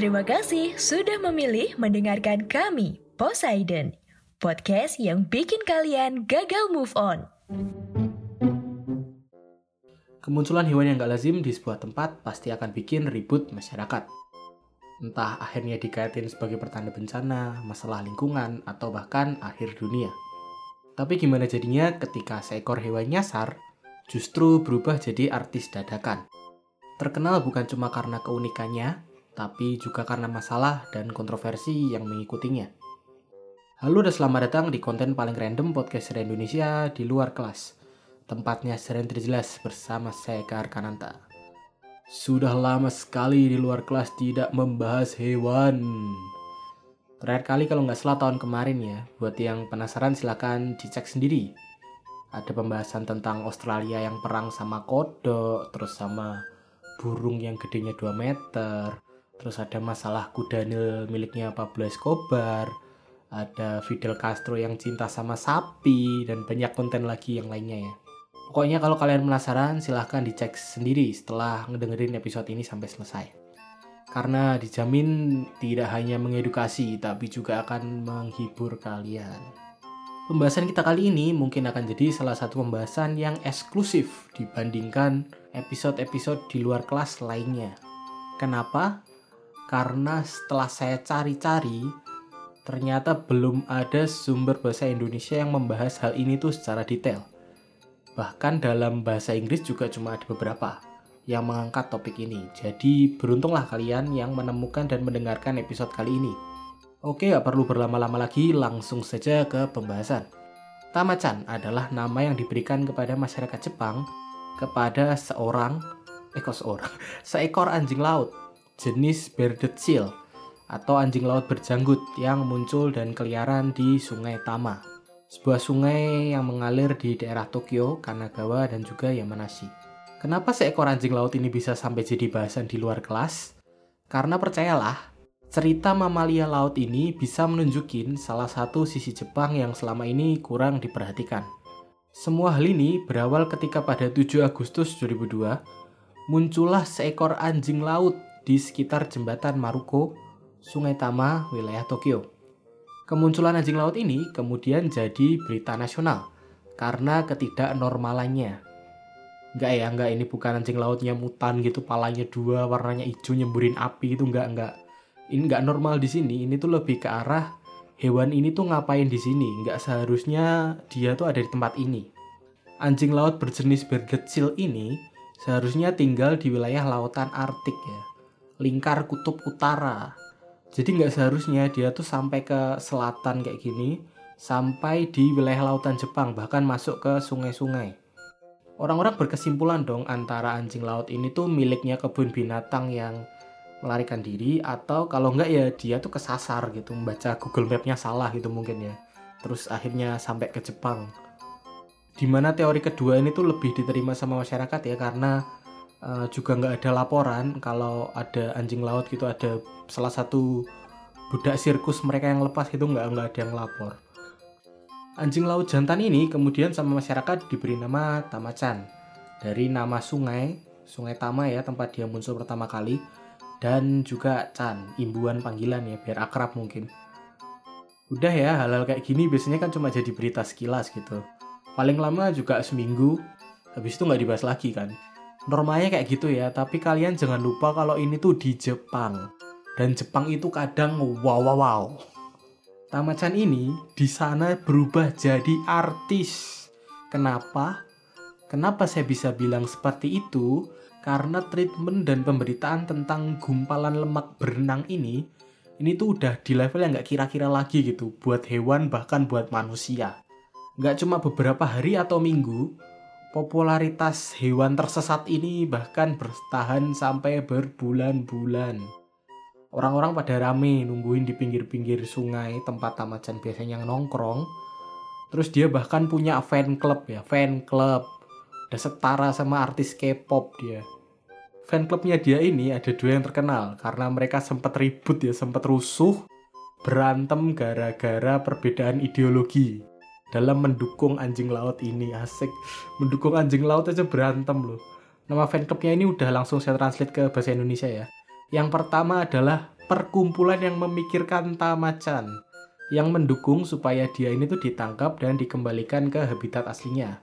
Terima kasih sudah memilih mendengarkan kami, Poseidon, podcast yang bikin kalian gagal move on. Kemunculan hewan yang gak lazim di sebuah tempat pasti akan bikin ribut masyarakat. Entah akhirnya dikaitin sebagai pertanda bencana, masalah lingkungan, atau bahkan akhir dunia. Tapi gimana jadinya ketika seekor hewan nyasar justru berubah jadi artis dadakan? Terkenal bukan cuma karena keunikannya, tapi juga karena masalah dan kontroversi yang mengikutinya. Halo dan selamat datang di konten paling random podcast dari Indonesia di luar kelas. Tempatnya sering terjelas bersama saya Kar Kananta. Sudah lama sekali di luar kelas tidak membahas hewan. Terakhir kali kalau nggak salah tahun kemarin ya, buat yang penasaran silahkan dicek sendiri. Ada pembahasan tentang Australia yang perang sama kodok, terus sama burung yang gedenya 2 meter, terus ada masalah kudanil miliknya Pablo Escobar, ada Fidel Castro yang cinta sama sapi, dan banyak konten lagi yang lainnya ya. Pokoknya kalau kalian penasaran silahkan dicek sendiri setelah ngedengerin episode ini sampai selesai. Karena dijamin tidak hanya mengedukasi tapi juga akan menghibur kalian. Pembahasan kita kali ini mungkin akan jadi salah satu pembahasan yang eksklusif dibandingkan episode-episode di luar kelas lainnya. Kenapa? Karena setelah saya cari-cari, ternyata belum ada sumber bahasa Indonesia yang membahas hal ini tuh secara detail. Bahkan dalam bahasa Inggris juga cuma ada beberapa yang mengangkat topik ini. Jadi beruntunglah kalian yang menemukan dan mendengarkan episode kali ini. Oke, gak perlu berlama-lama lagi, langsung saja ke pembahasan. Tamachan adalah nama yang diberikan kepada masyarakat Jepang kepada seorang, eh seorang, seekor anjing laut jenis bearded seal atau anjing laut berjanggut yang muncul dan keliaran di Sungai Tama, sebuah sungai yang mengalir di daerah Tokyo, Kanagawa, dan juga Yamanashi. Kenapa seekor anjing laut ini bisa sampai jadi bahasan di luar kelas? Karena percayalah, cerita mamalia laut ini bisa menunjukin salah satu sisi Jepang yang selama ini kurang diperhatikan. Semua hal ini berawal ketika pada 7 Agustus 2002, muncullah seekor anjing laut di sekitar jembatan Maruko, Sungai Tama, wilayah Tokyo. Kemunculan anjing laut ini kemudian jadi berita nasional karena ketidaknormalannya. Enggak ya, enggak ini bukan anjing lautnya mutan gitu, palanya dua, warnanya hijau nyemburin api itu enggak enggak. Ini enggak normal di sini, ini tuh lebih ke arah hewan ini tuh ngapain di sini? Nggak seharusnya dia tuh ada di tempat ini. Anjing laut berjenis seal ini seharusnya tinggal di wilayah lautan Arktik ya, lingkar kutub utara. Jadi nggak seharusnya dia tuh sampai ke selatan kayak gini, sampai di wilayah lautan Jepang, bahkan masuk ke sungai-sungai. Orang-orang berkesimpulan dong antara anjing laut ini tuh miliknya kebun binatang yang melarikan diri atau kalau enggak ya dia tuh kesasar gitu membaca Google Map-nya salah gitu mungkin ya terus akhirnya sampai ke Jepang di mana teori kedua ini tuh lebih diterima sama masyarakat ya karena uh, juga nggak ada laporan kalau ada anjing laut gitu ada salah satu budak sirkus mereka yang lepas itu nggak nggak ada yang lapor anjing laut jantan ini kemudian sama masyarakat diberi nama Tamachan dari nama sungai sungai Tama ya tempat dia muncul pertama kali dan juga Chan, imbuan panggilan ya biar akrab mungkin. Udah ya, hal-hal kayak gini biasanya kan cuma jadi berita sekilas gitu. Paling lama juga seminggu, habis itu nggak dibahas lagi kan. Normalnya kayak gitu ya, tapi kalian jangan lupa kalau ini tuh di Jepang. Dan Jepang itu kadang wow wow wow. Tamachan ini di sana berubah jadi artis. Kenapa? Kenapa saya bisa bilang seperti itu? karena treatment dan pemberitaan tentang gumpalan lemak berenang ini ini tuh udah di level yang nggak kira-kira lagi gitu buat hewan bahkan buat manusia nggak cuma beberapa hari atau minggu popularitas hewan tersesat ini bahkan bertahan sampai berbulan-bulan. Orang-orang pada rame nungguin di pinggir-pinggir sungai tempat tamacan biasanya nongkrong. Terus dia bahkan punya fan club ya fan club. Udah setara sama artis K-pop dia. Fan clubnya dia ini ada dua yang terkenal karena mereka sempat ribut ya, sempat rusuh, berantem gara-gara perbedaan ideologi dalam mendukung anjing laut ini asik mendukung anjing laut aja berantem loh nama fan clubnya ini udah langsung saya translate ke bahasa Indonesia ya yang pertama adalah perkumpulan yang memikirkan Tamachan yang mendukung supaya dia ini tuh ditangkap dan dikembalikan ke habitat aslinya.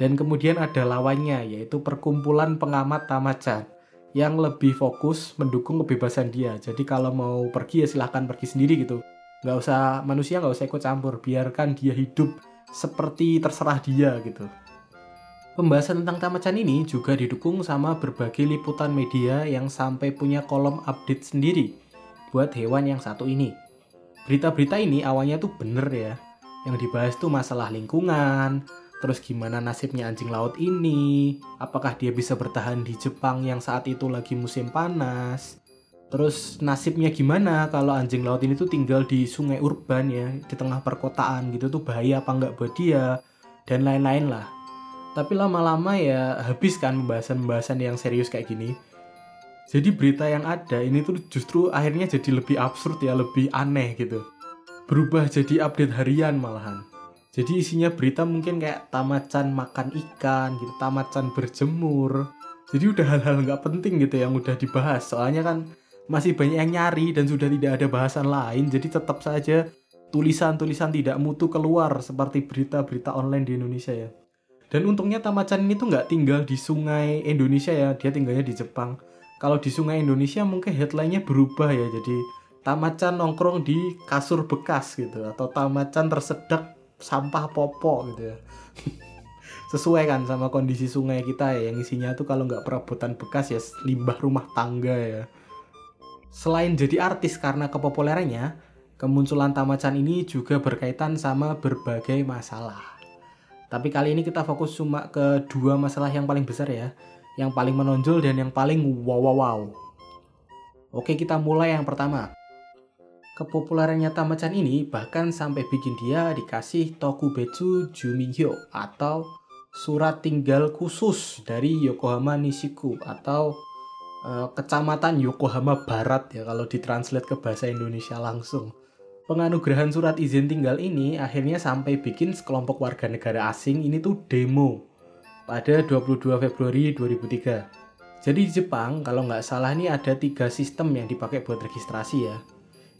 Dan kemudian ada lawannya yaitu perkumpulan pengamat Tamachan yang lebih fokus mendukung kebebasan dia. Jadi kalau mau pergi ya silahkan pergi sendiri gitu. Nggak usah manusia nggak usah ikut campur, biarkan dia hidup seperti terserah dia gitu. Pembahasan tentang Tamachan ini juga didukung sama berbagai liputan media yang sampai punya kolom update sendiri buat hewan yang satu ini. Berita-berita ini awalnya tuh bener ya. Yang dibahas tuh masalah lingkungan, terus gimana nasibnya anjing laut ini, apakah dia bisa bertahan di Jepang yang saat itu lagi musim panas, terus nasibnya gimana kalau anjing laut ini tuh tinggal di sungai urban ya, di tengah perkotaan gitu tuh bahaya apa nggak buat dia, dan lain-lain lah. Tapi lama-lama ya habis kan pembahasan-pembahasan yang serius kayak gini. Jadi berita yang ada ini tuh justru akhirnya jadi lebih absurd ya lebih aneh gitu. Berubah jadi update harian malahan. Jadi isinya berita mungkin kayak tamacan makan ikan gitu tamacan berjemur. Jadi udah hal-hal nggak penting gitu yang udah dibahas. Soalnya kan masih banyak yang nyari dan sudah tidak ada bahasan lain jadi tetap saja tulisan-tulisan tidak mutu keluar seperti berita-berita online di Indonesia ya dan untungnya Tamachan ini tuh nggak tinggal di sungai Indonesia ya, dia tinggalnya di Jepang. Kalau di sungai Indonesia mungkin headline-nya berubah ya, jadi Tamachan nongkrong di kasur bekas gitu, atau Tamachan tersedak sampah popo gitu ya. Sesuai kan sama kondisi sungai kita ya, yang isinya tuh kalau nggak perabotan bekas ya limbah rumah tangga ya. Selain jadi artis karena kepopulerannya, kemunculan Tamachan ini juga berkaitan sama berbagai masalah. Tapi kali ini kita fokus cuma ke dua masalah yang paling besar ya. Yang paling menonjol dan yang paling wow wow wow. Oke kita mulai yang pertama. Kepopulerannya Tamachan ini bahkan sampai bikin dia dikasih Tokubetsu Jumihyo atau surat tinggal khusus dari Yokohama Nishiku atau uh, kecamatan Yokohama Barat ya kalau ditranslate ke bahasa Indonesia langsung. Penganugerahan surat izin tinggal ini akhirnya sampai bikin sekelompok warga negara asing ini tuh demo pada 22 Februari 2003. Jadi di Jepang kalau nggak salah ini ada tiga sistem yang dipakai buat registrasi ya.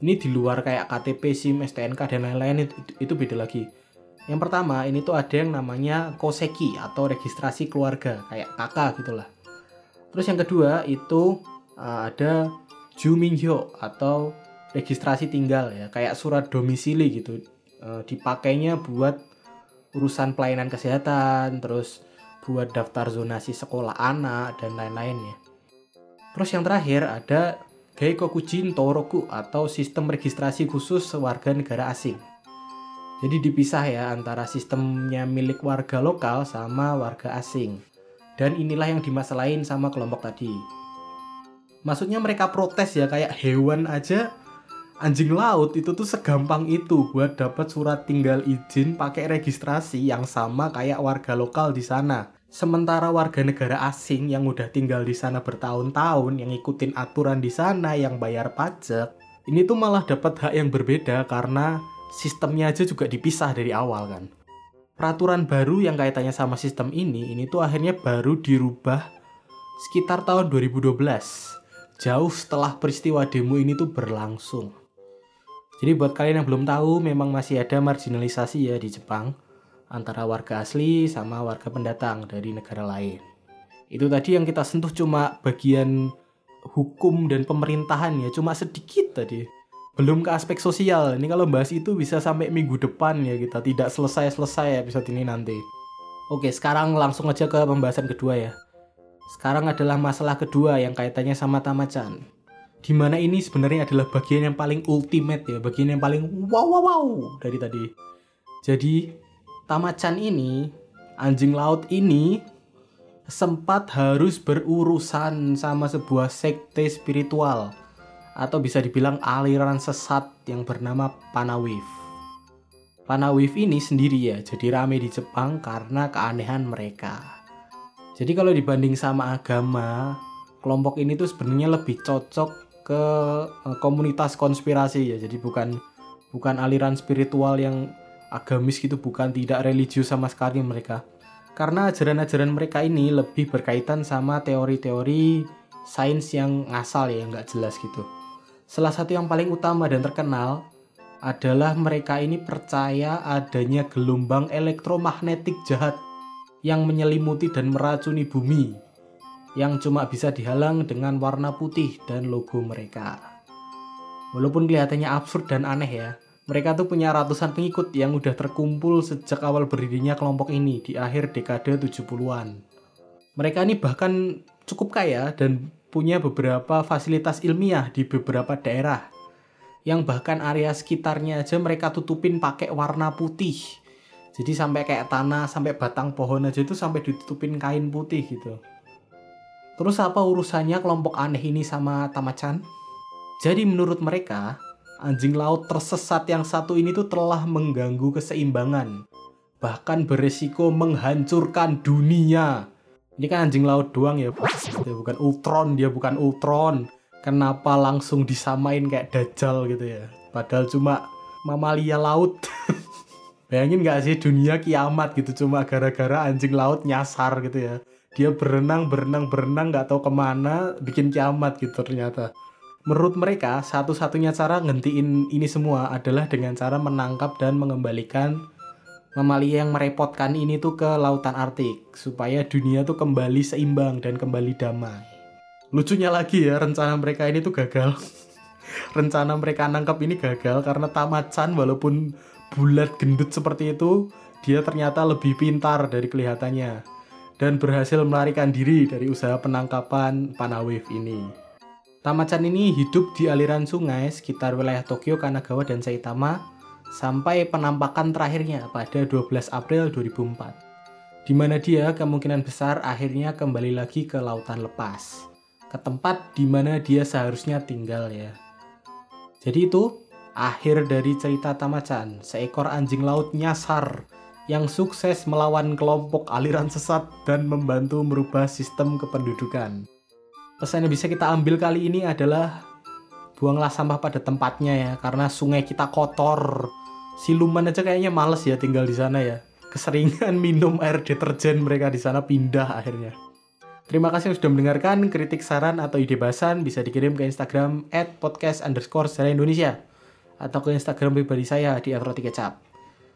Ini di luar kayak KTP, SIM, STNK dan lain-lain itu, itu beda lagi. Yang pertama ini tuh ada yang namanya koseki atau registrasi keluarga kayak kakak gitulah. Terus yang kedua itu uh, ada Juminhyo atau registrasi tinggal ya kayak surat domisili gitu. E, dipakainya buat urusan pelayanan kesehatan terus buat daftar zonasi sekolah anak dan lain-lain ya. Terus yang terakhir ada Geikokujin Toroku atau sistem registrasi khusus warga negara asing. Jadi dipisah ya antara sistemnya milik warga lokal sama warga asing dan inilah yang dimasalahin sama kelompok tadi maksudnya mereka protes ya kayak hewan aja anjing laut itu tuh segampang itu buat dapat surat tinggal izin pakai registrasi yang sama kayak warga lokal di sana. Sementara warga negara asing yang udah tinggal di sana bertahun-tahun, yang ikutin aturan di sana, yang bayar pajak, ini tuh malah dapat hak yang berbeda karena sistemnya aja juga dipisah dari awal kan. Peraturan baru yang kaitannya sama sistem ini, ini tuh akhirnya baru dirubah sekitar tahun 2012. Jauh setelah peristiwa demo ini tuh berlangsung. Jadi buat kalian yang belum tahu, memang masih ada marginalisasi ya di Jepang antara warga asli sama warga pendatang dari negara lain. Itu tadi yang kita sentuh cuma bagian hukum dan pemerintahan ya, cuma sedikit tadi. Belum ke aspek sosial. Ini kalau bahas itu bisa sampai minggu depan ya kita tidak selesai-selesai episode ini nanti. Oke, sekarang langsung aja ke pembahasan kedua ya. Sekarang adalah masalah kedua yang kaitannya sama Tamachan di mana ini sebenarnya adalah bagian yang paling ultimate ya bagian yang paling wow wow wow dari tadi jadi Tamachan ini anjing laut ini sempat harus berurusan sama sebuah sekte spiritual atau bisa dibilang aliran sesat yang bernama Panawif. Panawif ini sendiri ya, jadi rame di Jepang karena keanehan mereka. Jadi kalau dibanding sama agama, kelompok ini tuh sebenarnya lebih cocok ke eh, komunitas konspirasi ya jadi bukan bukan aliran spiritual yang agamis gitu bukan tidak religius sama sekali mereka karena ajaran-ajaran mereka ini lebih berkaitan sama teori-teori sains yang ngasal ya nggak jelas gitu Salah satu yang paling utama dan terkenal adalah mereka ini percaya adanya gelombang elektromagnetik jahat yang menyelimuti dan meracuni bumi yang cuma bisa dihalang dengan warna putih dan logo mereka. Walaupun kelihatannya absurd dan aneh ya, mereka tuh punya ratusan pengikut yang udah terkumpul sejak awal berdirinya kelompok ini di akhir dekade 70-an. Mereka ini bahkan cukup kaya dan punya beberapa fasilitas ilmiah di beberapa daerah yang bahkan area sekitarnya aja mereka tutupin pakai warna putih. Jadi sampai kayak tanah, sampai batang pohon aja itu sampai ditutupin kain putih gitu. Terus apa urusannya kelompok aneh ini sama Tamachan? Jadi menurut mereka, anjing laut tersesat yang satu ini tuh telah mengganggu keseimbangan. Bahkan beresiko menghancurkan dunia. Ini kan anjing laut doang ya, dia bukan Ultron, dia bukan Ultron. Kenapa langsung disamain kayak dajjal gitu ya? Padahal cuma mamalia laut. Bayangin gak sih dunia kiamat gitu cuma gara-gara anjing laut nyasar gitu ya. Dia berenang berenang berenang nggak tahu ke mana bikin kiamat gitu ternyata. Menurut mereka satu-satunya cara ngentiin ini semua adalah dengan cara menangkap dan mengembalikan mamalia yang merepotkan ini tuh ke lautan Arktik supaya dunia tuh kembali seimbang dan kembali damai. Lucunya lagi ya rencana mereka ini tuh gagal. Rencana mereka nangkap ini gagal karena Tamachan walaupun bulat gendut seperti itu dia ternyata lebih pintar dari kelihatannya dan berhasil melarikan diri dari usaha penangkapan Panawave ini. Tamachan ini hidup di aliran sungai sekitar wilayah Tokyo, Kanagawa, dan Saitama sampai penampakan terakhirnya pada 12 April 2004 di mana dia kemungkinan besar akhirnya kembali lagi ke lautan lepas ke tempat di mana dia seharusnya tinggal ya. Jadi itu akhir dari cerita Tamachan, seekor anjing laut nyasar yang sukses melawan kelompok aliran sesat dan membantu merubah sistem kependudukan. Pesan yang bisa kita ambil kali ini adalah buanglah sampah pada tempatnya ya, karena sungai kita kotor. Siluman aja kayaknya males ya tinggal di sana ya. Keseringan minum air deterjen mereka di sana pindah akhirnya. Terima kasih sudah mendengarkan. Kritik, saran, atau ide bahasan bisa dikirim ke Instagram at podcast underscore Indonesia atau ke Instagram pribadi saya di @rotikecap.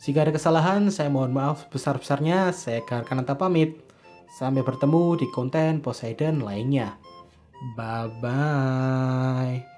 Jika ada kesalahan, saya mohon maaf besar-besarnya. Saya Garkananta pamit. Sampai bertemu di konten Poseidon lainnya. Bye-bye.